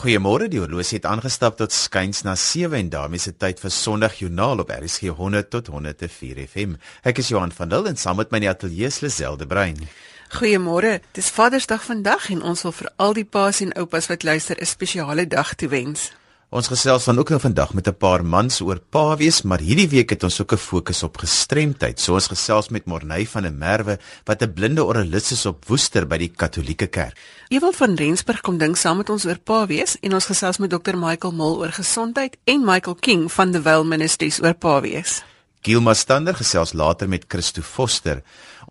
Goeiemôre, die horlosie het aangestap tot skuins na 7 en daarmee dit tyd vir Sondag Joernaal op RSG 100 tot 104 FM. Ek is Johan van Dil en saam met my in die ateljee is Liselde Brein. Goeiemôre. Dis Vadersdag vandag en ons wil vir al die paas en oupas wat luister 'n spesiale dag toewens. Ons gesels dan ook nou vandag met 'n paar mans oor pa wees, maar hierdie week het ons ook 'n fokus op gestremdheid. So ons gesels met Morney van der Merwe wat 'n blinde oralis is op Woester by die Katolieke Kerk. Ewald van Rensburg kom ding saam met ons oor pa wees en ons gesels met Dr Michael Mul oor gesondheid en Michael King van the Well Ministries oor pa wees. Gilma Stander gesels later met Christo Foster.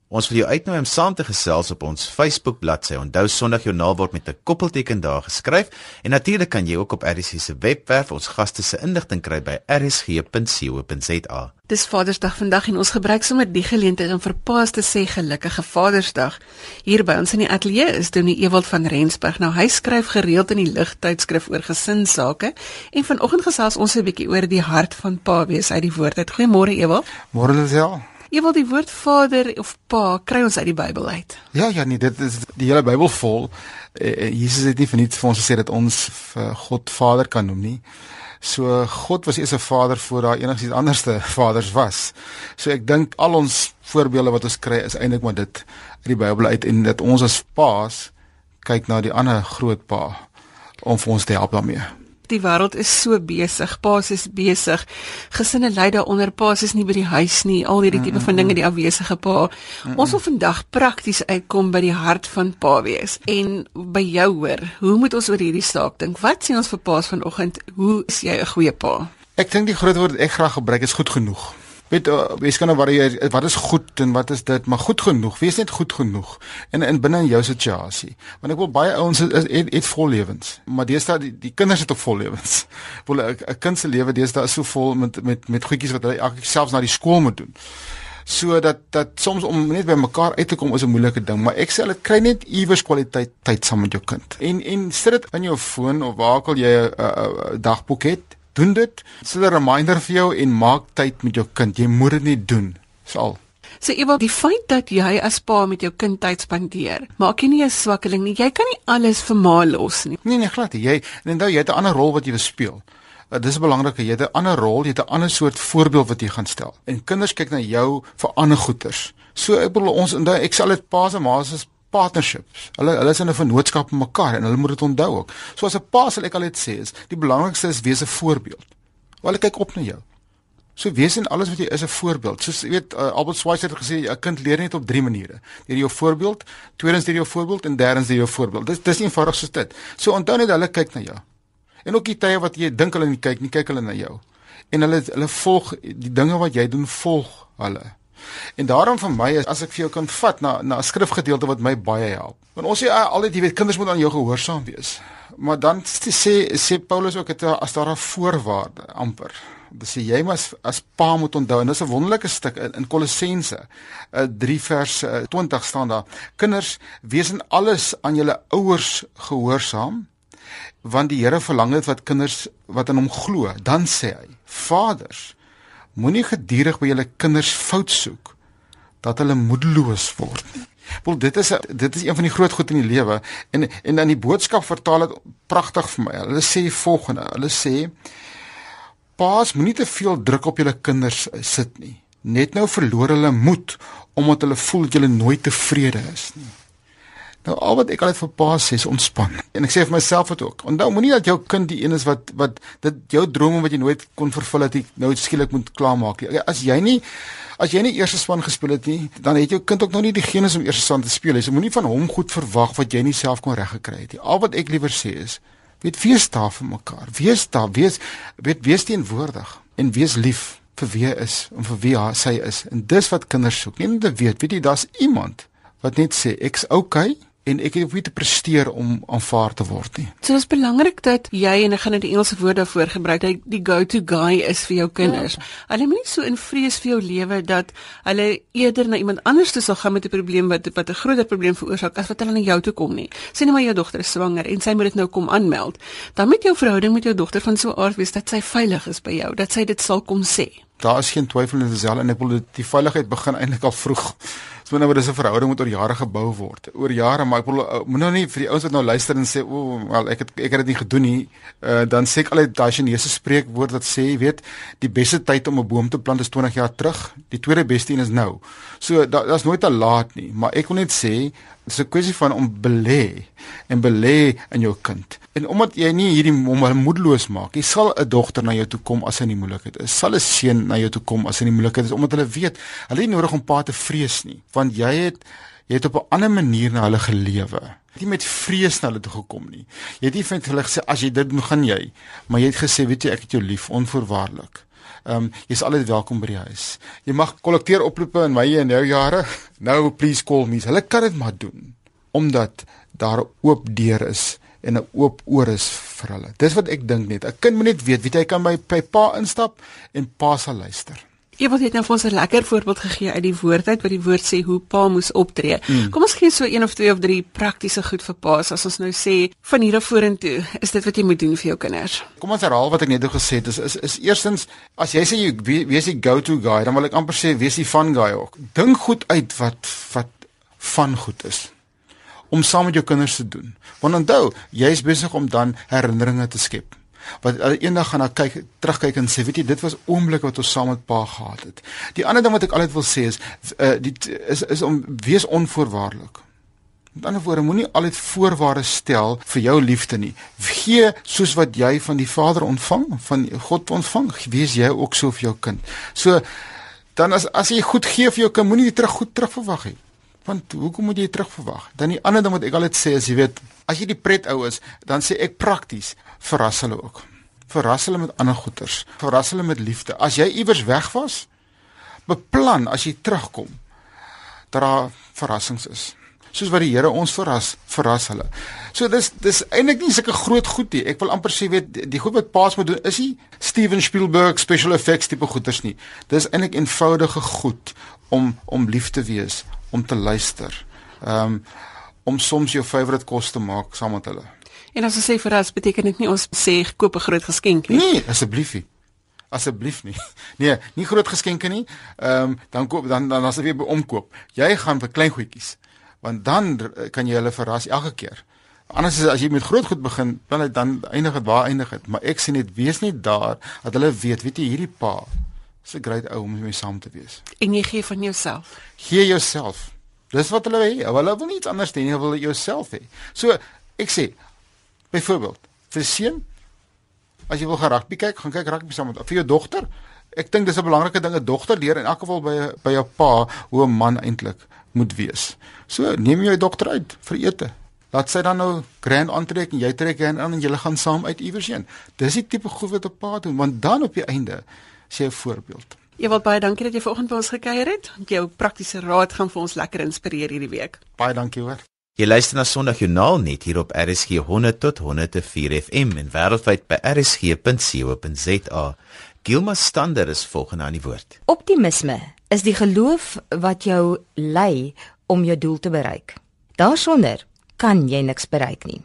Ons wil jou uitnooi om saam te gesels op ons Facebook bladsy. Onthou Sondag Joernaal word met 'n koppelteken daar geskryf en natuurlik kan jy ook op RSG se webwerf ons gaste se inligting kry by rsg.co.za. Dis Vadersdag vandag en ons gebruik sommer die geleentheid om vir paas te sê gelukkige Vadersdag. Hier by ons in die ateljee is Donie Ewald van Rensburg. Nou hy skryf gereeld in die ligtydskrif oor gesinsake en vanoggend gesels ons 'n bietjie oor die hart van pa wees uit die woord. Goeiemôre Ewald. Môre Lisel. Wil die woord Vader of Pa kry ons uit die Bybel uit. Ja, ja, nee, dit is die hele Bybel vol. Eh, Jesus het nie vir niks vir ons gesê dat ons vir God Vader kan noem nie. So God was eers 'n Vader voor daar enigiets anderste vaders was. So ek dink al ons voorbeelde wat ons kry is eintlik maar dit uit die Bybel uit en dat ons as paas kyk na die ander groot pa om vir ons te help daarmee die wêreld is so besig, paas is besig. Gesinne ly daaronder, paas is nie by die huis nie, al hierdie tipe van dinge die afwesige pa. Ons wil vandag prakties uitkom by die hart van pa wees en by jou hoor. Hoe moet ons oor hierdie saak dink? Wat sê ons vir paas vanoggend? Hoe is jy 'n goeie pa? Ek dink die groot woord ek graag gebruik is goed genoeg weet uh, wees kan nou varieer wat is goed en wat is dit maar goed genoeg wees net goed genoeg en in binne in jou situasie. Want ek wil baie ouens het, het, het vol lewens maar deesdae die, die kinders het ook vol lewens wil 'n kind se lewe deesdae is so vol met met met goedjies wat hulle elke selfs na die skool moet doen. So dat soms om net by mekaar uit te kom is 'n moeilike ding maar ek sê hulle kry net iewers kwaliteit tyd saam met jou kind. En en sit dit in jou foon of waar ook al jy 'n dagboek het doen dit. Sit 'n reminder vir jou en maak tyd met jou kind. Jy moet dit nie doen. Sal. So Eva, die feit dat jy as pa met jou kind tyd spandeer, maak jy nie 'n swakkeling nie. Jy kan nie alles vir ma los nie. Nee nee, glad nie. Jy en onthou jy het 'n ander rol wat jy wil speel. Uh, dis belangrik jy het 'n ander rol, jy het 'n ander soort voorbeeld wat jy gaan stel. En kinders kyk na jou vir ander goeters. So ek bedoel ons onthou ek sal dit pa se ma se partnerships. Hulle hulle is in 'n vennootskap met mekaar en hulle moet dit onthou ook. So as 'n pa sal ek al dit sê is, die belangrikste is wees 'n voorbeeld. Hulle kyk op na jou. So wees in alles wat jy is 'n voorbeeld. Soos jy weet uh, Albert Schweitzer het gesê 'n kind leer net op drie maniere. Deur jou voorbeeld, tweedens deur jou voorbeeld en derdens deur jou voorbeeld. Dis dis eenvoudig so dit. So onthou net hulle kyk na jou. En ook die tye wat jy dink hulle nie kyk nie, kyk hulle na jou. En hulle hulle volg die dinge wat jy doen, volg hulle. En daarom vir my is as ek vir jou kan vat na na 'n skrifgedeelte wat my baie help. Want ons sê ah, altyd jy weet kinders moet aan jou gehoorsaam wees. Maar dan sê sê Paulus ook dit as daar 'n voorwaarde amper. Dis jy moet as pa moet onthou en dis 'n wonderlike stuk in, in Kolossense 3 eh, vers 20 eh, staan daar. Kinders, wees in alles aan julle ouers gehoorsaam want die Here verlang dit wat kinders wat aan hom glo. Dan sê hy: Vaders, Moenie gedurig by julle kinders fout soek dat hulle moedeloos word nie. Wel dit is dit is een van die groot goed in die lewe en en dan die boodskap vertaal dit pragtig vir my. Hulle sê volgende. Hulle sê Paas moenie te veel druk op julle kinders sit nie. Net nou verloor hulle moed omdat hulle voel dat julle nooit tevrede is nie. Nou al wat ek altyd vir pa sê is ontspan. En ek sê vir myself dit ook. Onthou moenie dat jou kind die een is wat wat dit jou drome wat jy nooit kon vervul het, nou skielik moet klaarmaak nie. As jy nie as jy nie eerste span gespeel het nie, dan het jou kind ook nog nie die genes om eerste span te speel nie. So moenie van hom goed verwag wat jy nie self kon reggekry het nie. Al wat ek liewer sê is weet wees daar vir mekaar. Wees daar, wees weet wees teenwoordig en wees lief vir wie is en vir wie hy is. En dis wat kinders soek. Nie net weet, weet jy daar's iemand wat net sê ek's okay en ek het nie te presteer om aanvaar te word nie. So dit is belangrik dat jy en ek gaan net die Engelse woord daarvoor gebruik dat die go-to guy is vir jou kinders. Ja. Hulle moet nie so in vrees vir jou lewe dat hulle eerder na iemand anders toe sal gaan met 'n probleem wat wat 'n groter probleem veroorsaak as wat hulle na jou toe kom nie. Sê net maar jou dogter is swanger en sy moet dit nou kom aanmeld. Dan moet jou verhouding met jou dogter van so 'n aard wees dat sy veilig is by jou, dat sy dit sal kom sê. Daar is geen twyfel in dieselfde en ek wil die veiligheid begin eintlik al vroeg So nou dis 'n verhouding wat oor jare gebou word. Oor jare, maar ek wil uh, moet nou nie vir die ouens wat nou luister en sê, "O, wel ek het ek het dit nie gedoen nie." Uh dan sê ek altyd daai Chinese spreekwoord wat sê, jy weet, die beste tyd om 'n boom te plant is 20 jaar terug. Die tweede beste een is nou. So daar's da nooit te laat nie, maar ek wil net sê Dit is 'n kwessie van om belê en belê in jou kind. En omdat jy nie hierdie hom moedeloos maak, jy sal 'n dogter na jou toe kom as hy in die moeilikheid is. Sal 'n seun na jou toe kom as hy in die moeilikheid is omdat hulle weet, hulle het nie nodig om pa te vrees nie, want jy het jy het op 'n ander manier na hulle gelewe. Jy het nie met vrees na hulle toe gekom nie. Jy het nie vir hulle gesê as jy dit moet gaan jy, maar jy het gesê, weet jy, ek het jou lief onvoorwaardelik. Ehm um, jy's altyd welkom by die huis. Jy mag kollekteer oproepe in my en jou jare. Nou please call me. Hulle kan dit maar doen omdat daar oop deur is en 'n oop oor is vir hulle. Dis wat ek dink net. 'n Kind moet net weet, weet jy, hy kan by, by pa instap en pa sal luister. Ewald het nou vir ons 'n lekker voorbeeld gegee uit die woord uit wat die woord sê hoe pa moes optree. Mm. Kom ons gee so een of twee of drie praktiese goed vir pa's as ons nou sê van hier af vorentoe is dit wat jy moet doen vir jou kinders. Kom ons herhaal wat ek net gesê het. Is is is eerstens as jy sê jy wees die go-to guy, dan wil ek amper sê wees die fun guy ook. Dink goed uit wat wat van goed is om saam met jou kinders te doen. Want onthou, jy is besig om dan herinneringe te skep wat eendag gaan na kyk terugkyk en sê weet jy dit was oomblik wat ons saam met pa gehad het. Die ander ding wat ek altyd wil sê is uh, die is is om wees onvoorwaardelik. Met ander woorde moenie altyd voorwaardes stel vir jou liefde nie. Gee soos wat jy van die Vader ontvang, van God ontvang, wees jy ook so vir jou kind. So dan as as jy goed gee vir jou kind, moenie terug goed terugverwag nie. Want hoekom moet jy terugverwag? Dan die ander ding wat ek altyd sê is jy weet, as jy die pret ou is, dan sê ek prakties verras hulle ook. Verras hulle met ander goeders. Verras hulle met liefde. As jy iewers weg was, beplan as jy terugkom dat daar verrassings is. Soos wat die Here ons verras, verras hulle. So dis dis eintlik nie sulke groot goed nie. Ek wil amper sê weet die goed wat paas moet doen is nie Steven Spielberg special effects tipe goeders nie. Dis eintlik eenvoudige goed om om lief te wees, om te luister. Ehm um, om soms jou favourite kos te maak saam met hulle. En as ons sê verras, beteken dit nie ons sê koop 'n groot geskenk nie. Nee, asseblief nie. Asseblief nie. Nee, nie groot geskenke nie. Ehm um, dan koop dan dan as jy weer by omkoop. Jy gaan vir klein goedjies. Want dan kan jy hulle verras elke keer. Anders as jy met groot goed begin, dan dan eindig dit waar eindig dit. Maar ek sien net wees net daar dat hulle weet, weet jy hierdie pa is 'n great ou om mee saam te wees. En jy gee van jouself. Gee jouself. Dis wat hulle wil. Hulle wil niks anders hê nie, hulle wil jouself hê. So ek sê Byvoorbeeld, vir seun as jy wil gaan rugby kyk, gaan kyk rugby saam met vir jou dogter. Ek dink dis 'n belangrike ding 'n dogter leer in elk geval by by jou pa hoe 'n man eintlik moet wees. So, neem jou dogter uit vir ete. Laat sy dan nou grand aantrek en jy trek aan en julle gaan saam uit iewers heen. Dis die tipe goed wat 'n pa doen, want dan op die einde sê 'n voorbeeld. Ewald baie dankie dat jy vanoggend by ons gekuier het. Jou praktiese raad gaan vir ons lekker inspireer hierdie week. Baie dankie hoor. Jy luister na Sondagjoernaal net hier op RSG 100 tot 104 FM en wêreldwyd by rsg.co.za. Gilma Stander is volgende aan die woord. Optimisme is die geloof wat jou lei om jou doel te bereik. Daarsonder kan jy niks bereik nie.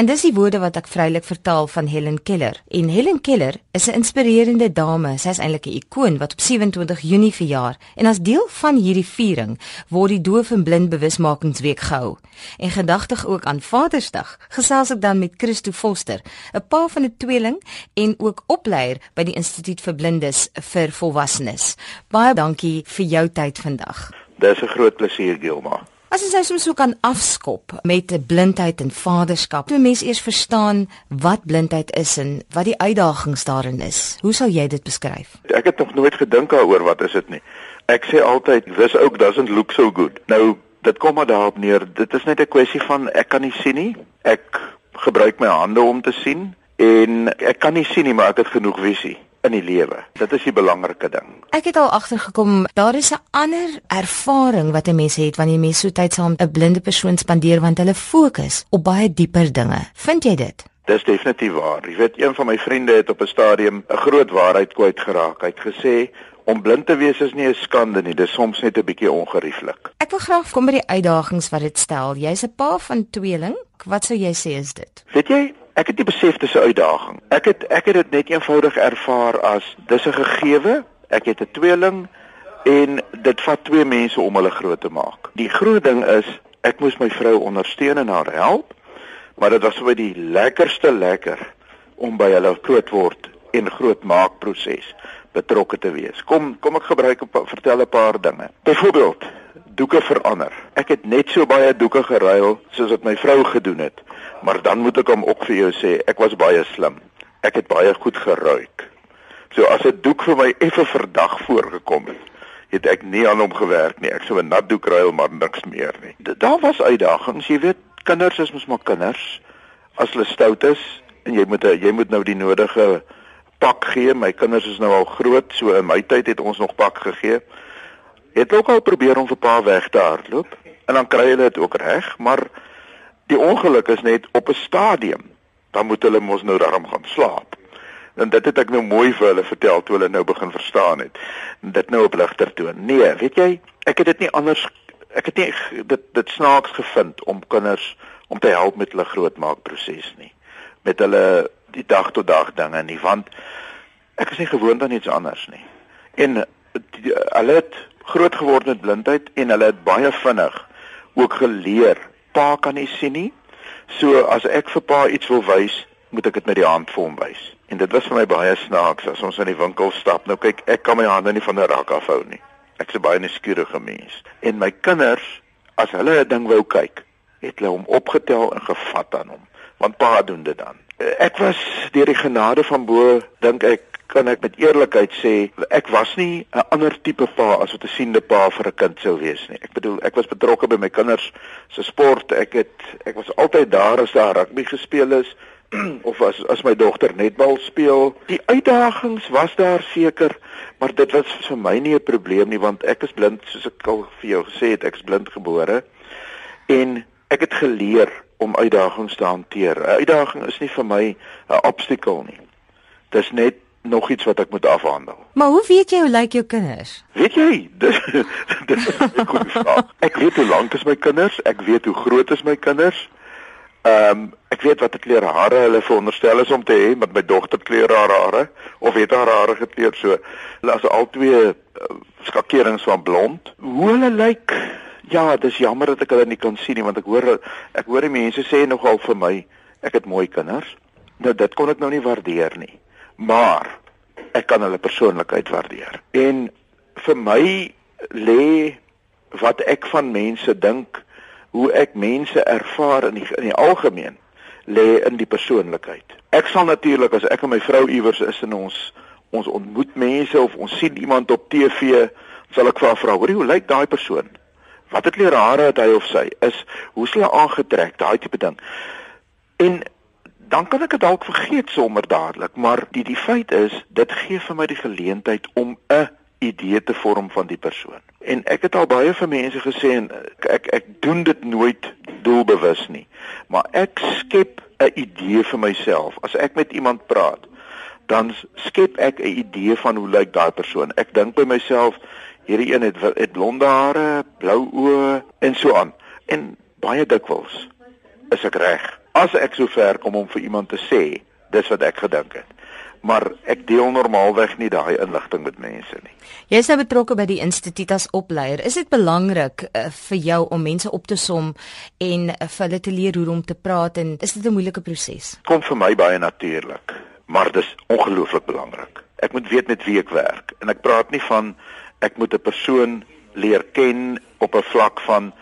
En dis die woorde wat ek vrylik vertaal van Helen Keller. En Helen Keller is 'n inspirerende dame. Sy is eintlik 'n ikoon wat op 27 Junie verjaar. En as deel van hierdie viering word die Doof en Blind Bewusmakingsweek gehou. En gedagtig ook aan Vadersdag, gesels ek dan met Christo Foster, 'n pa van 'n tweeling en ook opleier by die Instituut vir Blindes vir Volwassenes. Baie dankie vir jou tyd vandag. Dis 'n groot plesier, Gilma. As jy soms so kan afskop met blindheid en vaderskap, toe mense eers verstaan wat blindheid is en wat die uitdagings daarin is. Hoe sal jy dit beskryf? Ek het nog nooit gedink daaroor wat is dit nie. Ek sê altyd this ook doesn't look so good. Nou, dit kom maar daarop neer. Dit is net 'n kwessie van ek kan nie sien nie. Ek gebruik my hande om te sien en ek kan nie sien nie, maar ek het genoeg visie in die lewe. Dit is die belangrike ding. Ek het al agtergekom daar is 'n ander ervaring wat 'n mens het wanneer jy so tyd saam 'n blinde persoon spandeer want hulle fokus op baie dieper dinge. Vind jy dit? Dis definitief waar. Jy weet een van my vriende het op 'n stadium 'n groot waarheid kwyt geraak. Hy het gesê om blind te wees is nie 'n skande nie, dis soms net 'n bietjie ongerieflik. Ek wil graag kom by die uitdagings wat dit stel. Jy's 'n pa van tweeling. Wat sou jy sê is dit? Weet jy, ek het nie besef dis 'n uitdaging. Ek het ek het dit net eenvoudig ervaar as dis 'n gegewe. Ek het 'n tweeling. En dit vat twee mense om hulle groot te maak. Die groot ding is ek moes my vrou ondersteun en haar help, maar dit was vir my die lekkerste lekker om by hulle groot word en groot maak proses betrokke te wees. Kom kom ek gebruik op vertel 'n paar dinge. Byvoorbeeld, doeke verander. Ek het net so baie doeke geruil soos wat my vrou gedoen het, maar dan moet ek hom ook vir jou sê, ek was baie slim. Ek het baie goed geruik. So as 'n doek vir my effe verdag voorgekom het, het ek nie aan hom gewerk nie. Ek sou 'n nat doek ruil maar niks meer nie. Daar was uitdagings, jy weet, kinders is mos maar kinders. As hulle stout is en jy moet jy moet nou die nodige pak gee. My kinders is nou al groot, so in my tyd het ons nog pak gegee. Het ook al probeer om vir pa weg te hardloop en dan kry hulle dit ook reg, maar die ongeluk is net op 'n stadium. Dan moet hulle mos nou daarom gaan slaap. En dit het ek nou mooi vir hulle vertel toe hulle nou begin verstaan het. En dit nou op ligter toon. Nee, weet jy, ek het dit nie anders ek het nie dit dit snaaks gevind om kinders om te help met hulle grootmaak proses nie. Met hulle die dag tot dag dinge nie want ek is nie gewoond aan iets anders nie. En die, hulle het groot geword met blindheid en hulle het baie vinnig ook geleer pa kan nie sien nie. So as ek vir pa iets wil wys, moet ek dit met die hand vir hom wys. En dit was vir my baie snaaks as ons in die winkel stap. Nou kyk, ek kan my hande nie van 'n rak afhou nie. Ek's 'n baie nuuskierige mens. En my kinders, as hulle 'n ding wou kyk, het hulle hom opgetel en gevat aan hom, want pa doen dit dan. Ek was deur die genade van bo dink ek kan ek met eerlikheid sê ek was nie 'n ander tipe pa as wat 'n siende pa vir 'n kind sou wees nie. Ek bedoel ek was betrokke by my kinders se sport. Ek het ek was altyd daar as daar rugby gespeel is of as as my dogter netbal speel. Die uitdagings was daar seker, maar dit was vir my nie 'n probleem nie want ek is blind soos ek al vir jou gesê het, ek is blind gebore. En ek het geleer om uitdagings te hanteer. 'n Uitdaging is nie vir my 'n obstakel nie. Dis net nog iets wat ek moet afhandel. Maar hoe weet jy hoe lyk jou kinders? Weet jy? Dis dis 'n goeie vraag. Ek weet hoe lank is my kinders, ek weet hoe groot is my kinders. Ehm um, ek weet watter kleur hare hulle veronderstel is om te hê, want my dogter kleur haar hare of het haar hare gekleur so. Hulle is al twee uh, skakerings van blond. Hoe hulle lyk? Ja, dis jammer dat ek hulle nie kan sien nie want ek hoor ek hoor die mense sê nogal vir my ek het mooi kinders. Nou dit kon ek nou nie waardeer nie. Maar ek kan hulle persoonlikheid waardeer. En vir my lê wat ek van mense dink, hoe ek mense ervaar in die in die algemeen lê in die persoonlikheid. Ek sal natuurlik as ek en my vrou iewers is en ons ons ontmoet mense of ons sien iemand op TV, sal ek vra, "Hoor, hoe lyk daai persoon?" Wat het kleure hare het hy of sy? Is hoe hulle aangetrek, daai tipe ding. En dan kan ek dit dalk vergeet sommer dadelik, maar die die feit is, dit gee vir my die geleentheid om 'n idee te vorm van die persoon. En ek het al baie vir mense gesê en ek ek, ek doen dit nooit doelbewus nie, maar ek skep 'n idee vir myself. As ek met iemand praat, dan skep ek 'n idee van hoe lyk daai persoon. Ek dink by myself, Hierdie een het het blonde hare, blou oë en so aan. En baie dikwels is ek reg. As ek so ver kom om vir iemand te sê, dis wat ek gedink het. Maar ek deel normaalweg nie daai inligting met mense nie. Jy is nou betrokke by die instituut as opleier. Is dit belangrik uh, vir jou om mense op te som en uh, vir hulle te leer hoe om te praat en is dit 'n moeilike proses? Kom vir my baie natuurlik, maar dis ongelooflik belangrik. Ek moet weet met wie ek werk en ek praat nie van ek moet 'n persoon leer ken op 'n vlak van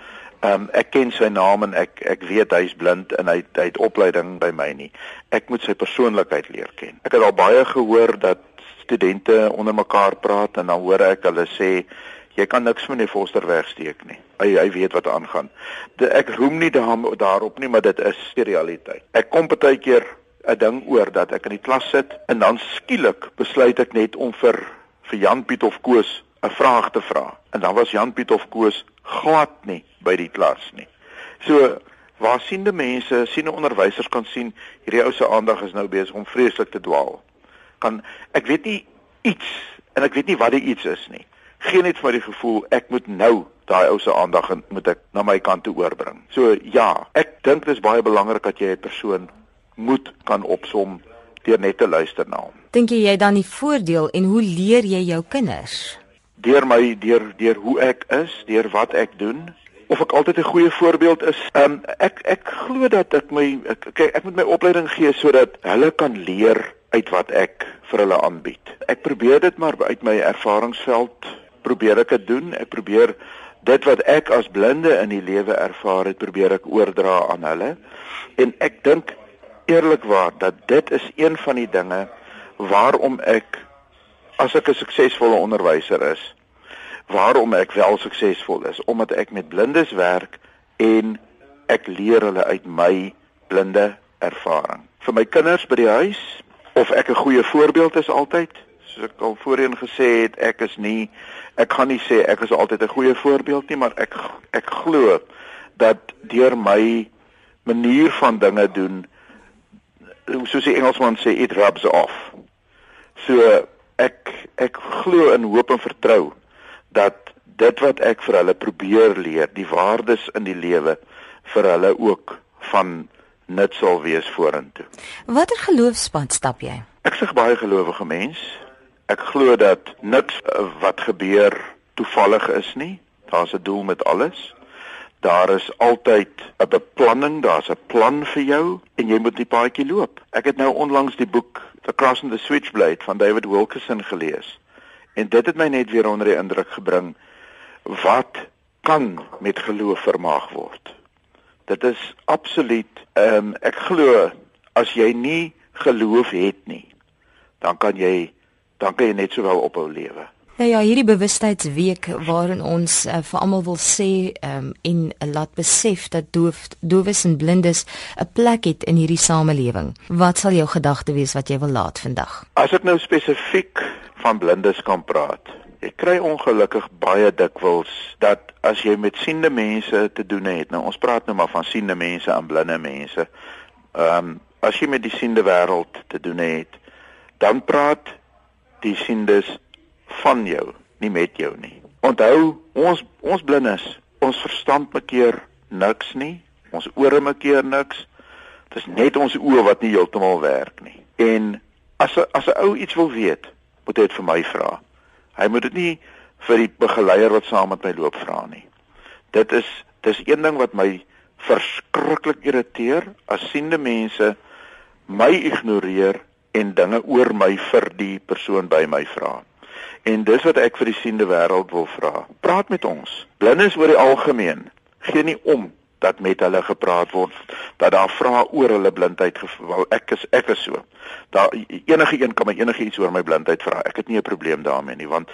ehm um, ek ken sy naam en ek ek weet hy's blind en hy hy het opleiding by my nie. Ek moet sy persoonlikheid leer ken. Ek het al baie gehoor dat studente onder mekaar praat en dan hoor ek hulle sê jy kan niks van die Foster wegsteek nie. Hy hy weet wat aangaan. De, ek roem nie daar, daarop nie, maar dit is die realiteit. Ek kom baie keer 'n ding oor dat ek in die klas sit en dan skielik besluit ek net om vir vir Jan Piet of Koos 'n vraag te vra. En dan was Jan Piet of Koos glad nie by die klas nie. So waar siende mense, siene onderwysers kan sien hierdie ou se aandag is nou besig om vreeslik te dwaal. Kan ek weet nie iets en ek weet nie wat die iets is nie. Geen net vir die gevoel ek moet nou daai ou se aandag moet ek na my kant toe oorbring. So ja, ek dink dit is baie belangrik dat jy 'n persoon moet kan opsom deur net te luister na hom. Dink jy jy dan die voordeel en hoe leer jy jou kinders? Deur my deur deur hoe ek is, deur wat ek doen, of ek altyd 'n goeie voorbeeld is. Ehm um, ek ek glo dat ek my ek kyk ek moet my opleiding gee sodat hulle kan leer uit wat ek vir hulle aanbied. Ek probeer dit maar uit my ervaringsveld probeer ek dit doen. Ek probeer dit wat ek as blinde in die lewe ervaar het, probeer ek oordra aan hulle. En ek dink eerlikwaar dat dit is een van die dinge waarom ek as ek 'n suksesvolle onderwyser is, waarom ek wel suksesvol is, omdat ek met blindes werk en ek leer hulle uit my blinde ervaring. Vir my kinders by die huis of ek 'n goeie voorbeeld is altyd, soos ek al voorheen gesê het, ek is nie ek gaan nie sê ek is altyd 'n goeie voorbeeld nie, maar ek ek glo dat deur my manier van dinge doen soos die Engelsman sê it rubs off. So ek ek glo in hoop en vertrou dat dit wat ek vir hulle probeer leer, die waardes in die lewe vir hulle ook van nut sal wees vorentoe. Watter geloofspad stap jy? Ek sê baie gelowige mens. Ek glo dat niks uh, wat gebeur toevallig is nie. Daar's 'n doel met alles. Daar is altyd 'n beplanning, daar's 'n plan vir jou en jy moet die paadjie loop. Ek het nou onlangs die boek The Cross and the Switchblade van David Wilkerson gelees. En dit het my net weer onder die indruk gebring wat kan met geloof vermaak word. Dit is absoluut ehm um, ek glo as jy nie geloof het nie, dan kan jy dan kan jy net sowel ophou lewe. Ja ja, hierdie bewustheidsweek waarin ons uh, vir almal wil sê um, en laat besef dat doof doofes en blindes 'n plek het in hierdie samelewing. Wat sal jou gedagte wees wat jy wil laat vandag? As ek nou spesifiek van blindes kan praat. Ek kry ongelukkig baie dikwels dat as jy met siende mense te doen het, nou ons praat nou maar van siende mense en blinde mense. Ehm um, as jy met die siende wêreld te doen het, dan praat die siendes van jou, nie met jou nie. Onthou, ons ons blindes, ons verstand makeer niks nie, ons ore makeer niks. Dit is net ons oë wat nie heeltemal werk nie. En as as 'n ou iets wil weet, moet hy dit vir my vra. Hy moet dit nie vir die begeleier wat saam met my loop vra nie. Dit is dis een ding wat my verskriklik irriteer as siende mense my ignoreer en dinge oor my vir die persoon by my vra. En dis wat ek vir die siende wêreld wil vra. Praat met ons. Blindes oor die algemeen gee nie om dat met hulle gepraat word dat daar vra oor hulle blindheid geval. Ek is ek is so. Daar enige een kan my enige iets oor my blindheid vra. Ek het nie 'n probleem daarmee nie want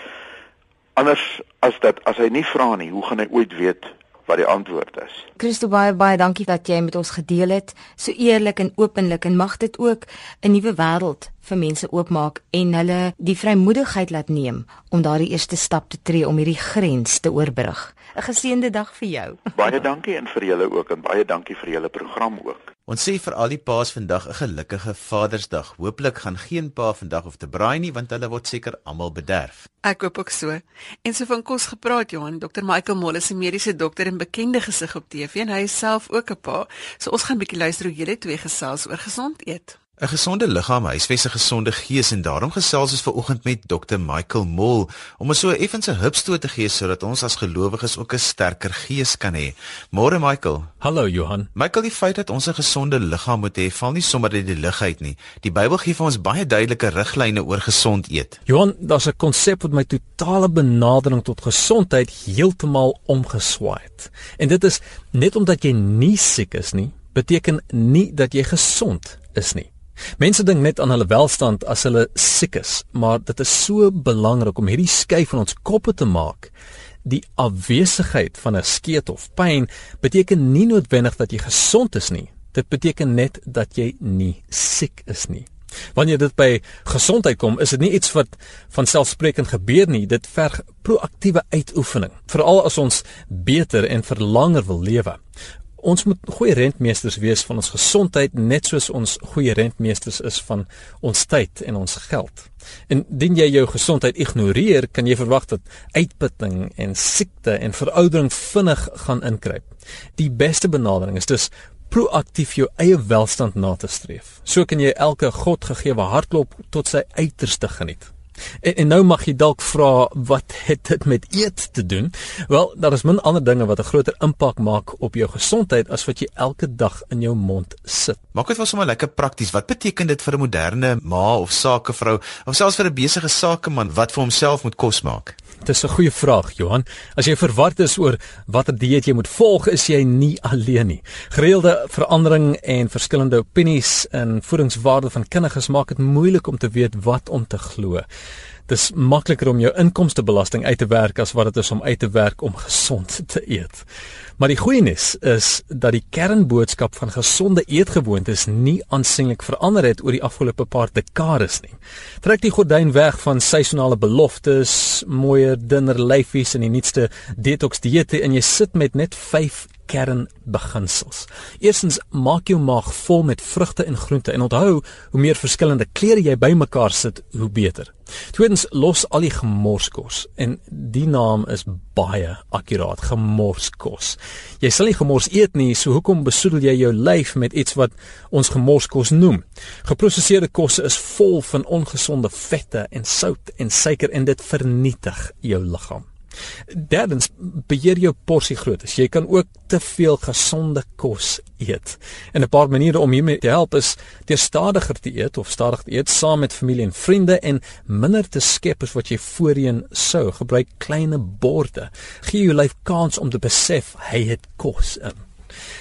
anders as dat as hy nie vra nie, hoe gaan hy ooit weet wat die antwoord is. Christo baie baie dankie dat jy met ons gedeel het, so eerlik en openlik en mag dit ook 'n nuwe wêreld vir mense oopmaak en hulle die vrymoedigheid laat neem om daardie eerste stap te tree om hierdie grens te oorbrug. 'n Geseënde dag vir jou. Baie dankie en vir julle ook en baie dankie vir julle program ook. Ons sê vir al die paas vandag 'n gelukkige Vadersdag. Hooplik gaan geen pa vandag of te braai nie want hulle word seker almal bederf. Ek hoop ook so. En so van kos gepraat Johan, Dr Michael Moll is 'n mediese dokter en bekende gesig op TV en hy is self ook 'n pa. So ons gaan 'n bietjie luister hoe julle twee gesels oor gesond eet. 'n Gesonde liggaam huisves 'n gesonde gees en daarom gesels ons ver oggend met Dr Michael Moll om ons so effens 'n hupstoot te gee sodat ons as gelowiges ook 'n sterker gees kan hê. Môre Michael. Hallo Johan. Michael, die feit dat ons 'n gesonde liggaam moet hê, val nie sommer uit die lug uit nie. Die Bybel gee vir ons baie duidelike riglyne oor gesond eet. Johan, daar's 'n konsep wat my totale benadering tot gesondheid heeltemal omgeswaai het. En dit is net omdat jy nie siek is nie, beteken nie dat jy gesond is nie. Mense dink net aan hulle welstand as hulle siek is, maar dit is so belangrik om hierdie skei van ons koppe te maak. Die afwesigheid van 'n skeet of pyn beteken nie noodwendig dat jy gesond is nie. Dit beteken net dat jy nie siek is nie. Wanneer dit by gesondheid kom, is dit nie iets wat van selfsprekend gebeur nie, dit verg proaktiewe uitoefening, veral as ons beter en vir langer wil lewe. Ons moet goeie rentmeesters wees van ons gesondheid net soos ons goeie rentmeesters is van ons tyd en ons geld. Indien jy jou gesondheid ignoreer, kan jy verwag dat uitputting en siekte en veroudering vinnig gaan inkruip. Die beste benadering is dus proaktief jou eie welstand na te streef. So kan jy elke God gegeewe hartklop tot sy uiterste geniet. En, en nou mag jy dalk vra wat het dit met eet te doen? Wel, daar is min ander dinge wat 'n groter impak maak op jou gesondheid as wat jy elke dag in jou mond sit. Maak dit vir sommer lekker prakties. Wat beteken dit vir 'n moderne ma of sakevrou of selfs vir 'n besige sakeman wat vir homself moet kos maak? Dis 'n goeie vraag, Johan. As jy verward is oor watter dieet jy moet volg, is jy nie alleen nie. Gereelde verandering en verskillende opinies in voedingswaarde van kinders maak dit moeilik om te weet wat om te glo. Dis makliker om jou inkomstebelasting uit te werk as wat dit is om uit te werk om gesond te eet. Maar die goeie nuus is dat die kernboodskap van gesonde eetgewoontes nie aansienlik verander het oor die afgelope paar dekades nie. Trek die gordyn weg van seisonale beloftes, mooier dinner lyfies en die nuutste detox dieete en jy sit met net 5 kernbeginsels. Eerstens maak jou maag vol met vrugte en groente en onthou, hoe meer verskillende kleure jy bymekaar sit, hoe beter. Tweedens los al die gemorskos en die naam is baie akkuraat, gemorskos. Jy sal nie gemors eet nie, so hoekom besoedel jy jou lyf met iets wat ons gemorskos noem? Geproseserde kosse is vol van ongesonde vette en sout en suiker en dit vernietig jou liggaam. Derdens, beheer jou porsie grootte. Jy kan ook te veel gesonde kos eet. En 'n paar maniere om hiermee te help is deur stadiger te eet of stadig te eet saam met familie en vriende en minder te skep as wat jy voorheen sou. Gebruik klein borde. Gee jou lyf kans om te besef hy het kos in.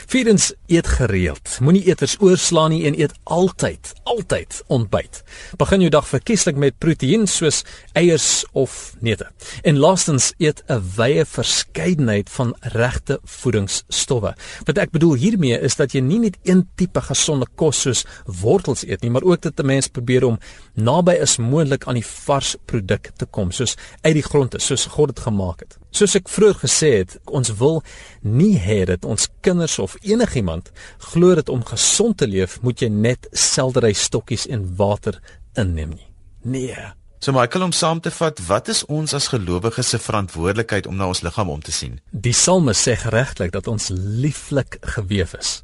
Vierdens, eet gereeld. Moenie eters oorslaan nie en eet altyd, altyd ontbyt. Begin jou dag verkieslik met proteïen soos eiers of neute. En laastens, eet 'n wye verskeidenheid van regte voedingsstowwe. Wat ek bedoel hiermee is dat jy nie net een tipe gesonde kos soos wortels eet nie, maar ook dat 'n mens probeer om naby as moontlik aan die vars produk te kom, soos uit die grond, soos God dit gemaak het. Soos ek vroeër gesê het, ons wil nie hê dat ons kinders of enigiemand glo dat om gesond te leef, moet jy net seldery stokkies en water inneem nie. Nee. So Michael om saam te vat, wat is ons as gelowiges se verantwoordelikheid om na ons liggaam om te sien? Die Psalme sê regtig dat ons lieflik gewewe is.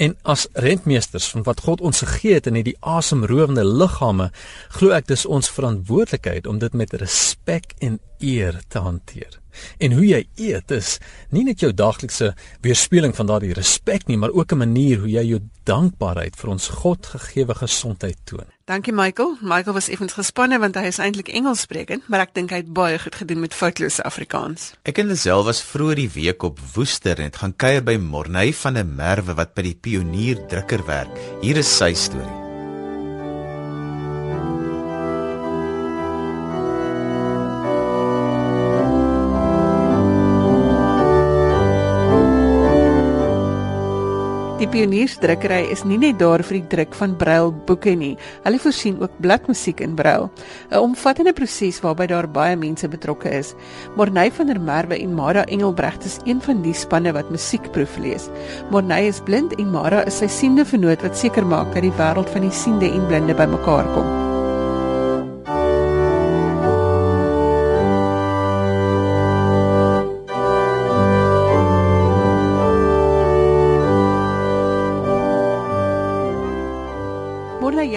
En as rentmeesters van wat God ons gegee het in hierdie asemrowende liggame, glo ek dis ons verantwoordelikheid om dit met respek en eer te hanteer. En hoe jy eet is nie net jou daaglikse weerspieëling van daardie respek nie, maar ook 'n manier hoe jy jou dankbaarheid vir ons God gegeewe gesondheid toon. Dankie Michael. Michael was effens gespanne want hy is eintlik Engels sprekend, maar ek dink hy het baie goed gedoen met foutlose Afrikaans. Ek en Lisel was vroeër die week op Woester en het gaan kuier by Morney van der Merwe wat by die Pionier drukker werk. Hier is sy storie. Die Pioniersdrukkery is nie net daar vir die druk van brailboeke nie. Hulle voorsien ook bladmusiek in brail, 'n omvattende proses waarby daar baie mense betrokke is. Morney van der Merwe en Mara Engelbregt is een van die spanne wat musiekproef lees. Morney is blind en Mara is sy siende vernoot wat seker maak dat die wêreld van die siende en blinde bymekaar kom.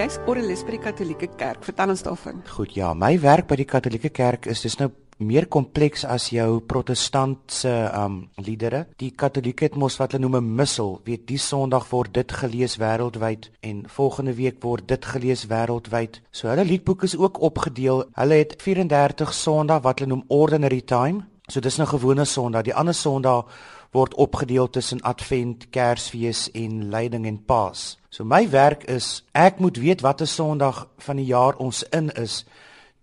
Jy's orrelis by die Katolieke Kerk. Vertel ons daarvan. Goed, ja, my werk by die Katolieke Kerk is dis nou meer kompleks as jou protestantse um liedere. Die Katolieke het mos wat hulle noem 'n missel. Weet, die Sondag word dit gelees wêreldwyd en volgende week word dit gelees wêreldwyd. So hulle liedboek is ook opgedeel. Hulle het 34 Sondae wat hulle noem ordinary time. So dis nou gewone Sondag. Die ander Sondag word opgedeel tussen Advent, Kersfees en Lyding en Paas. So my werk is ek moet weet watter Sondag van die jaar ons in is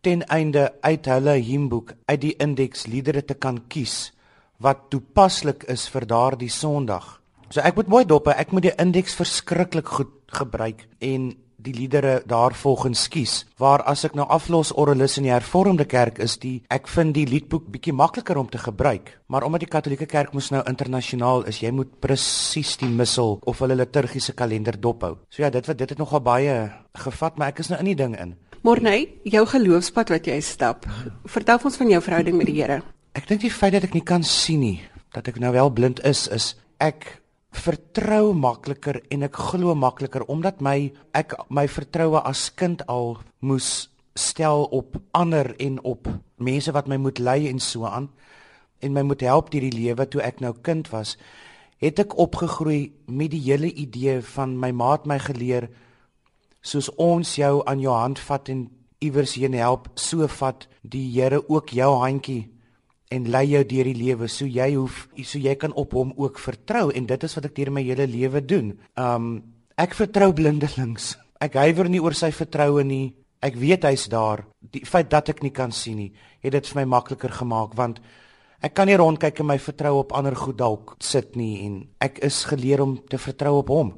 ten einde uit hulle hymnboek uit die indeks liedere te kan kies wat toepaslik is vir daardie Sondag. So ek moet mooi dop, ek moet die indeks verskriklik goed gebruik en die liedere daarvolgens kies. Waar as ek nou aflos orrelis in die hervormde kerk is die ek vind die liedboek bietjie makliker om te gebruik. Maar omdat die katolieke kerk mos nou internasionaal is, jy moet presies die missel of hulle liturgiese kalender dophou. So ja, dit wat dit het nogal baie gevat, maar ek is nou in die ding in. Morney, jou geloofspad wat jy stap. Vertel ons van jou verhouding met die Here. Ek dink die feit dat ek nie kan sien nie, dat ek nou wel blind is, is ek vertrou makliker en ek glo makliker omdat my ek my vertroue as kind al moes stel op ander en op mense wat my moet lei en so aan en my moet help deur die lewe toe ek nou kind was, het ek opgegroei met die hele idee van my maat my geleer soos ons jou aan jou hand vat en iewers heen help, so vat die Here ook jou handjie en lei jou deur die lewe so jy hoef so jy kan op hom ook vertrou en dit is wat ek deur my hele lewe doen. Um ek vertrou blindelings. Ek huiwer nie oor sy vertroue nie. Ek weet hy's daar. Die feit dat ek nie kan sien nie, het dit vir my makliker gemaak want ek kan nie rondkyk en my vertrou op ander goed dalk sit nie en ek is geleer om te vertrou op hom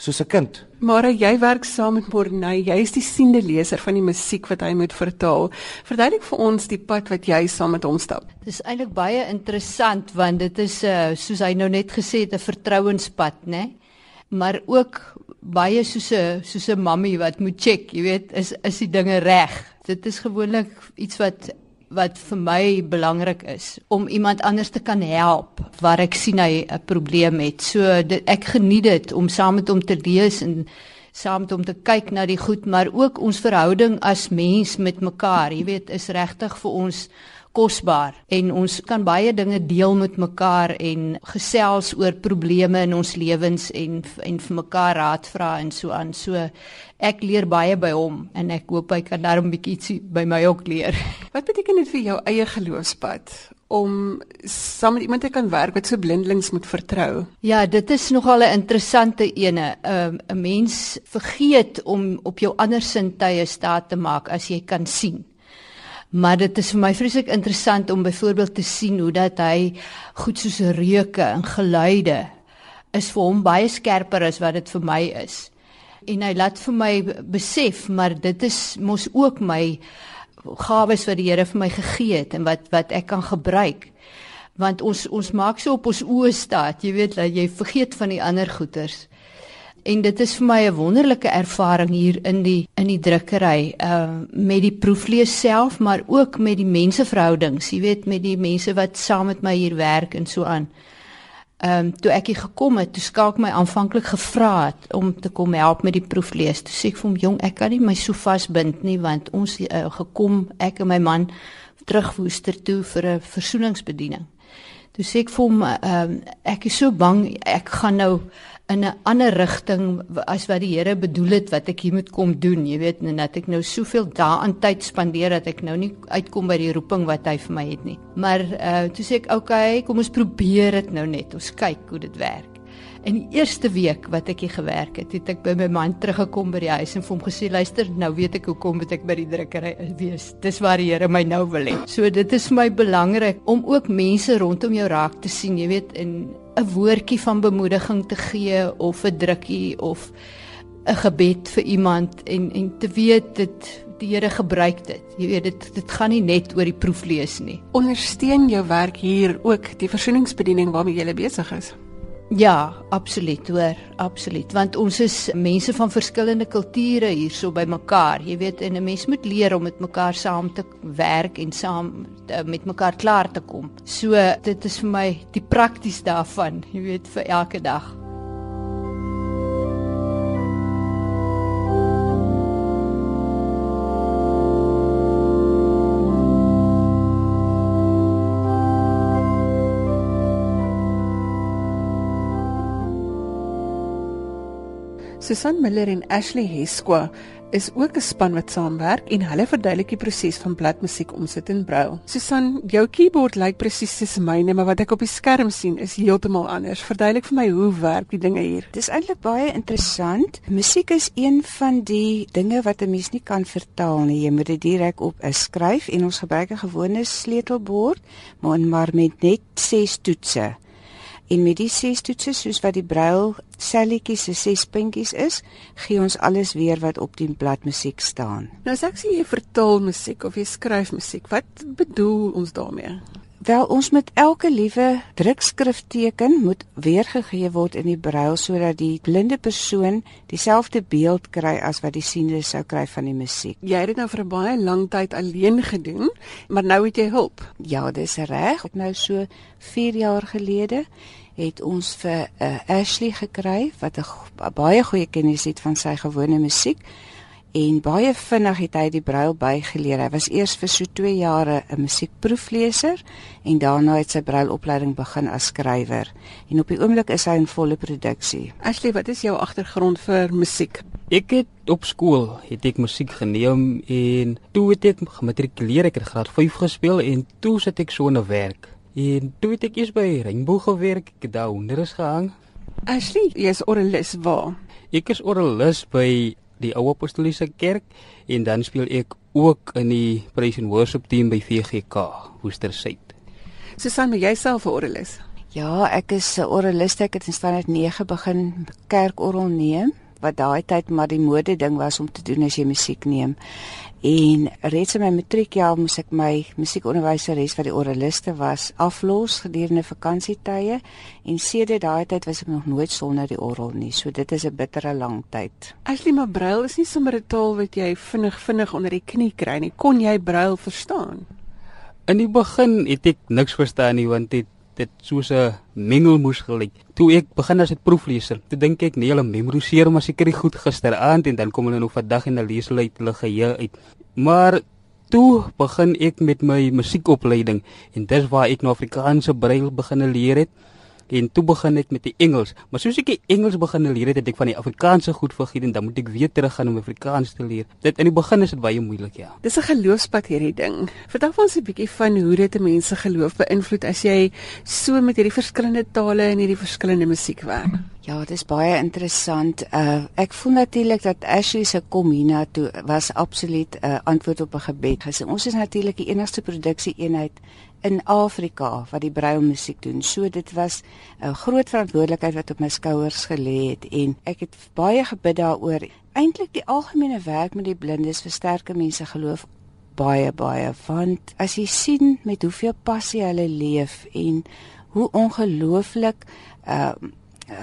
soos 'n kind. Maar jy werk saam met Morney. Jy is die siende leser van die musiek wat hy moet vertaal. Verduidelik vir ons die pad wat jy saam met hom stap. Dit is eintlik baie interessant want dit is uh, soos hy nou net gesê het 'n vertrouenspad, né? Maar ook baie soos 'n soos 'n mammie wat moet check, jy weet, is is die dinge reg. Dit is gewoonlik iets wat wat vir my belangrik is om iemand anders te kan help waar ek sien hy 'n probleem het. So dit, ek geniet dit om saam met hom te lees en saam met hom te kyk na die goed, maar ook ons verhouding as mens met mekaar, jy weet, is regtig vir ons kosbaar en ons kan baie dinge deel met mekaar en gesels oor probleme in ons lewens en en vir mekaar raad vra en so aan. So ek leer baie by hom en ek hoop hy kan daarom 'n bietjie ietsie by my ook leer. Wat beteken dit vir jou eie geloofspad om saam met iemand te kan werk wat so blindelings moet vertrou? Ja, dit is nogal 'n interessante ene. 'n um, 'n mens vergeet om op jou ander sintuie staat te maak as jy kan sien. Maar dit is vir my vreeslik interessant om byvoorbeeld te sien hoe dat hy goed soos reuke en geluide is vir hom baie skerper as wat dit vir my is. En hy laat vir my besef maar dit is mos ook my gawes wat die Here vir my gegee het en wat wat ek kan gebruik. Want ons ons maak so op ons oë staat jy weet dat jy vergeet van die ander goeters en dit is vir my 'n wonderlike ervaring hier in die in die drukkery uh met die proeflees self maar ook met die menseverhoudings jy weet met die mense wat saam met my hier werk en so aan Ehm um, toe ek hier gekom het, toe skaak my aanvanklik gevra het om te kom help met die proeflees. Toe sê ek vir hom, "Jong, ek kan nie my so vasbind nie want ons uh, gekom ek en my man terug Woester toe vir 'n versoeningsbediening." Toe sê ek vir hom, "Ehm um, ek is so bang ek gaan nou in 'n ander rigting as wat die Here bedoel het wat ek hier moet kom doen, jy weet, en dat ek nou soveel daaraan tyd spandeer dat ek nou nie uitkom by die roeping wat hy vir my het nie. Maar uh toe sê ek, "Oké, okay, kom ons probeer dit nou net. Ons kyk hoe dit werk." In die eerste week wat ek hier gewerk het, het ek by my man teruggekom by die huis en vir hom gesê, "Luister, nou weet ek hoekom moet ek by die drukkery wees. Dis waar die Here my nou wil hê." So dit is vir my belangrik om ook mense rondom jou raak te sien, jy weet, en 'n woordjie van bemoediging te gee of 'n drukkie of 'n gebed vir iemand en en te weet dit die Here gebruik dit. Jy weet dit dit gaan nie net oor die proeflees nie. Ondersteun jou werk hier ook die versoeningsbediening waarmee jy besig is. Ja, absoluut, hoor, absoluut, want ons is mense van verskillende kulture hierso by mekaar. Jy weet, en 'n mens moet leer om met mekaar saam te werk en saam te, met mekaar klaar te kom. So, dit is vir my die prakties daarvan, jy weet, vir elke dag. Susan Miller en Ashley Hesqua is ook 'n span wat saamwerk en hulle verduidelik die proses van bladmusiek omsit in braille. Susan, jou keyboard lyk presies soos myne, maar wat ek op die skerm sien is heeltemal anders. Verduidelik vir my hoe werk die dinge hier. Dis eintlik baie interessant. Musiek is een van die dinge wat 'n mens nie kan vertaal nie. Jy moet dit direk op 'n skryf en ons gebruik 'n gewone sleutelbord, maar met net 6 toetse. En met die ses toetse soos wat die braille selletjies se ses puntjies is, gee ons alles weer wat op die blad musiek staan. Nou as ek sê jy vertaal musiek of jy skryf musiek, wat bedoel ons daarmee? Wel ons met elke liewe drukskrifteken moet weergegee word in die braille sodat die blinde persoon dieselfde beeld kry as wat die siende sou kry van die musiek. Jy het dit nou vir 'n baie lang tyd alleen gedoen, maar nou het jy hulp. Ja, dis reg. Ek nou so 4 jaar gelede het ons vir uh, Ashley gekry wat 'n baie goeie kennis het van sy gewone musiek en baie vinnig het hy die brail bygeleer. Hy was eers vir so 2 jare 'n musiekproefleser en daarna het sy brailopleiding begin as skrywer. En op die oomblik is hy in volle produksie. Ashley, wat is jou agtergrond vir musiek? Ek het op skool het ek musiek geneem en toe het ek gematrikuleer. Ek het graad 5 gespeel en toe sit ek so 'n werk. En toe het ek eers by Rainbow gewerk. Ek het daar onderus gehang. Ashley, jy's oralis waar? Ek is oralis by die Ou Apostoliese Kerk en dan speel ek ook in die praise and worship team by VGK Woestersuid. Susan, jy self 'n oralis? Ja, ek is 'n oralis. Ek het in standaard 9 begin kerkorrel neem wat daai tyd maar die mode ding was om te doen as jy musiek neem. En reeds in my matriekjaar moes ek my musiekonderwyseres wat die oraliste was aflos gedurende vakansietye en sedert daai tyd was ek nog nooit sonder die orgel nie. So dit is 'n bittere lang tyd. Ashley, maar brail is nie sommer 'n taal wat jy vinnig vinnig onder die knie kry nie. Kon jy brail verstaan? In die begin het ek niks verstaan nie want dit dit soos 'n mengelmoes gelyk. Toe ek begin as 'n proefleser, toe dink ek nee, hulle memoriseer maar seker die goed gisteraand en dan kom hulle nog vandag en hulle lees hulle uit hulle geheue uit. Maar toe begin ek met my musiekopleiding en dis waar ek nou Afrikaanse brail begin leer het en toe begin ek met die Engels. Maar soos ek die Engels begin leer het, het ek van die Afrikaanse goed vergeet en dan moet ek weer teruggaan om Afrikaans te leer. Dit in die begin is dit baie moeilik, ja. Dis 'n geloofspad hierdie ding. Vertel ons 'n bietjie van hoe dit mense geloof beïnvloed as jy so met hierdie verskillende tale en hierdie verskillende musiek werk. Ja, dit is baie interessant. Uh ek voel natuurlik dat Ashley se kom hiernatoe was absoluut 'n uh, antwoord op 'n gebed. Gesê ons is natuurlik die enigste produksie eenheid in Afrika wat die braille musiek doen. So dit was 'n groot verantwoordelikheid wat op my skouers gelê het en ek het baie gebid daaroor. Eintlik die algemene werk met die blindes versterk mense geloof baie baie want as jy sien met hoeveel passie hulle leef en hoe ongelooflik uh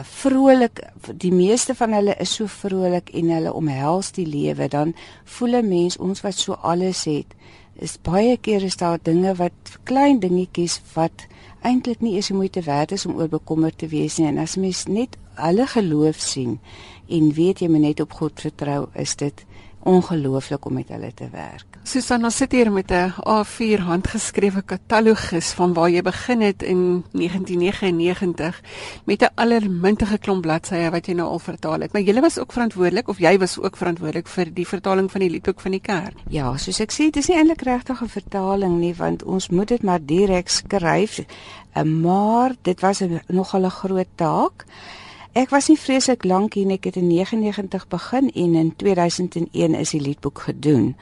vrolik die meeste van hulle is so vrolik en hulle omhels die lewe dan voel 'n mens ons wat so alles het is baie keer is daar dinge wat klein dingetjies wat eintlik nie eens moeite werd is om oor bekommerd te wees nie. En as mens net hulle geloof sien en weet jy moet net op God vertrou is dit ongelooflik om met hulle te werk. Susanna sit hier met 'n A4 handgeskrewe katalogus van waar jy begin het in 1999 met 'n allermintige klomp bladsye wat jy nou al vertaal het. Maar jy was ook verantwoordelik of jy was ook verantwoordelik vir die vertaling van die liedboek van die kerk. Ja, soos ek sê, dit is nie eintlik regtig 'n vertaling nie want ons moet dit maar direk skryf. Eh, maar dit was nogal 'n groot taak. Ek was nie vreeslik lank hier nie. Ek het in 99 begin en in 2001 is die liedboek gedoen.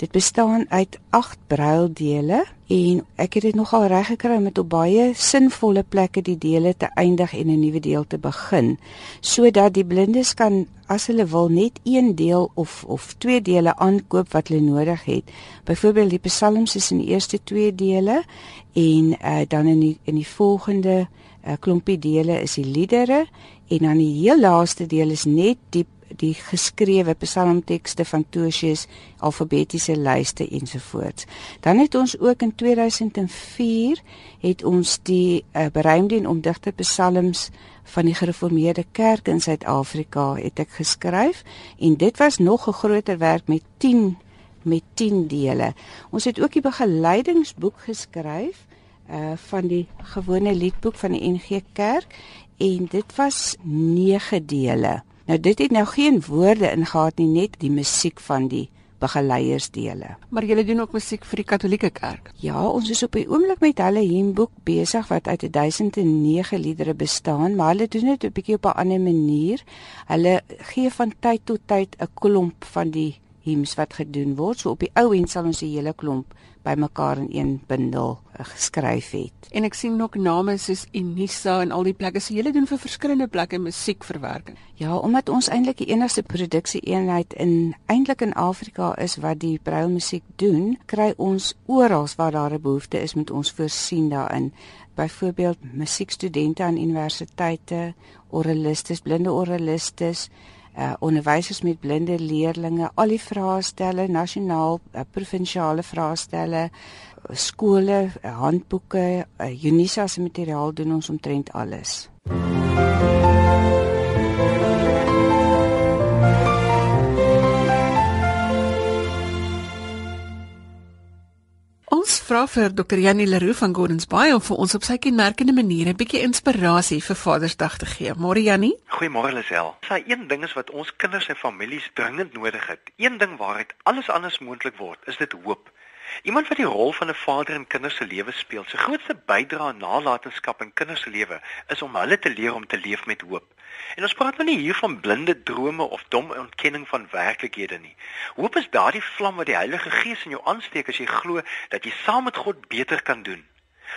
Dit bestaan uit 8 bruildele en ek het dit nogal reg gekry om met op baie sinvolle plekke die dele te eindig en 'n nuwe deel te begin sodat die blindes kan as hulle wil net een deel of of twee dele aankoop wat hulle nodig het. Byvoorbeeld die psalms is in die eerste twee dele en uh, dan in die in die volgende uh, klompie dele is die liedere en dan die heel laaste deel is net die die geskrewe psalmtekste van Tosius alfabetiese lyste ensovoorts. Dan het ons ook in 2004 het ons die uh, beruimde en omdigte psalms van die gereformeerde kerk in Suid-Afrika het ek geskryf en dit was nog 'n groter werk met 10 met 10 dele. Ons het ook die begeleidingsboek geskryf uh van die gewone liedboek van die NG Kerk en dit was 9 dele. Nou dit het nou geen woorde ingehaat nie, net die musiek van die begeleiersdele. Maar julle doen ook musiek vir die Katolieke Kerk. Ja, ons is op die oomblik met hulle hymboek besig wat uit 1009 liedere bestaan, maar hulle doen dit 'n bietjie op 'n ander manier. Hulle gee van tyd tot tyd 'n klomp van die hymns wat gedoen word. So op die ou end sal ons die hele klomp bymekaar in een bundel uh, geskryf het. En ek sien ook name soos Unisa en al die plekke. So julle doen vir verskillende plekke musiekverwerking. Ja, omdat ons eintlik die enigste produksie eenheid in eintlik in Afrika is wat die braille musiek doen, kry ons oral waar daar 'n behoefte is met ons voorsien daarin. Byvoorbeeld musiekstudente aan universiteite, oralistes, blinde oralistes, uh, onderwysers met blinde leerdlinge, al die vraestelle, nasionaal, uh, provinsiale vraestelle, skole, uh, handboeke, uh, Unisa se materiaal doen ons omtrent alles. Vra vir Dr. Janie Leroux van Gordons Bay om vir ons op sy kenmerkende maniere 'n bietjie inspirasie vir Vadersdag te gee. Môre Janie? Goeiemôre Lisel. Sy een ding is wat ons kinders en families dringend nodig het. Een ding waaruit alles anders moontlik word, is dit hoop. Iemand wat die rol van 'n vader in kinders se lewe speel, sy grootste bydrae aan nalatenskap in kinders se lewe is om hulle te leer om te leef met hoop. En ons praat nou nie hier van blinde drome of dom ontkenning van werklikhede nie. Hoop is daardie vlam wat die Heilige Gees in jou aansteek as jy glo dat jy saam met God beter kan doen.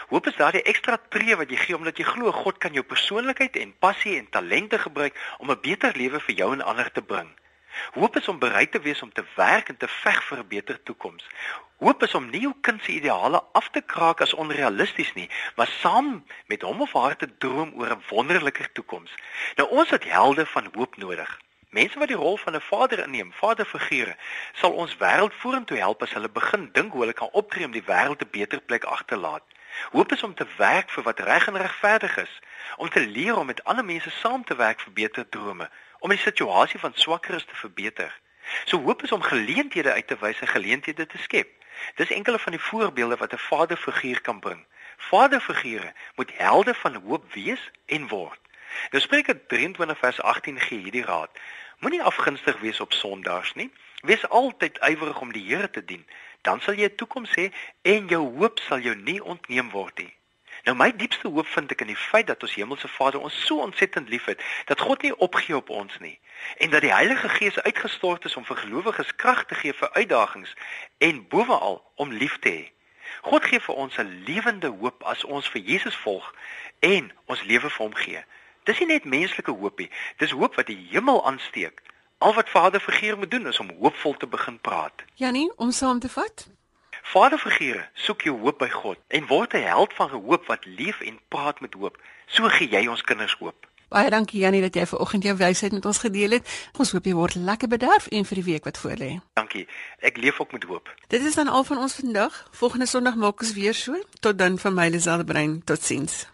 Hoop is daardie ekstra tree wat jy gee omdat jy glo God kan jou persoonlikheid en passie en talente gebruik om 'n beter lewe vir jou en ander te bring. Hoop is om bereid te wees om te werk en te veg vir 'n beter toekoms. Hoop is om nie jou kind se ideale af te kraak as onrealisties nie, maar saam met hom of haar te droom oor 'n wonderliker toekoms. Nou ons het helde van hoop nodig. Mense wat die rol van 'n vader inneem, vaderfigure, sal ons wêreld vorentoe help as hulle begin dink hoe hulle kan optree om die wêreld 'n beter plek agterlaat. Hoop is om te werk vir wat reg en regverdig is, om te leer om met ander mense saam te werk vir beter drome, om die situasie van swakkeres te verbeter. So hoop is om geleenthede uit te wys en geleenthede te skep. Dis enkele van die voorbeelde wat 'n vaderfiguur kan bring. Vaderfigure moet helde van hoop wees en word. Nou Spreuke 23 vers 18 gee hierdie raad: Moenie afgunstig wees op Sondags nie. Wees altyd ywerig om die Here te dien, dan sal jy 'n toekoms hê en jou hoop sal jou nie ontneem word nie. Nou my diepste hoop vind ek in die feit dat ons Hemelse Vader ons so ontsettend liefhet dat God nie opgee op ons nie en dat die Heilige Gees uitgestort is om vir gelowiges krag te gee vir uitdagings en bovenal om lief te hê. God gee vir ons 'n lewende hoop as ons vir Jesus volg en ons lewe vir hom gee. Dis nie net menslike hoop nie, dis hoop wat die hemel aansteek. Al wat Vader vergeer moet doen is om hoopvol te begin praat. Janie, om saam te vat. Vaderfigure, soek jou hoop by God en word 'n held van hoop wat leef en praat met hoop. So gee jy ons kinders hoop. Baie dankie Janie dat jy vanoggend jou wysheid met ons gedeel het. Ons hoop jy word lekker bederf en vir die week wat voorlê. Dankie. Ek leef ook met hoop. Dit is dan al van ons vandag. Volgende Sondag maak ons weer so. Tot dan van my Liselde Brein. Totsiens.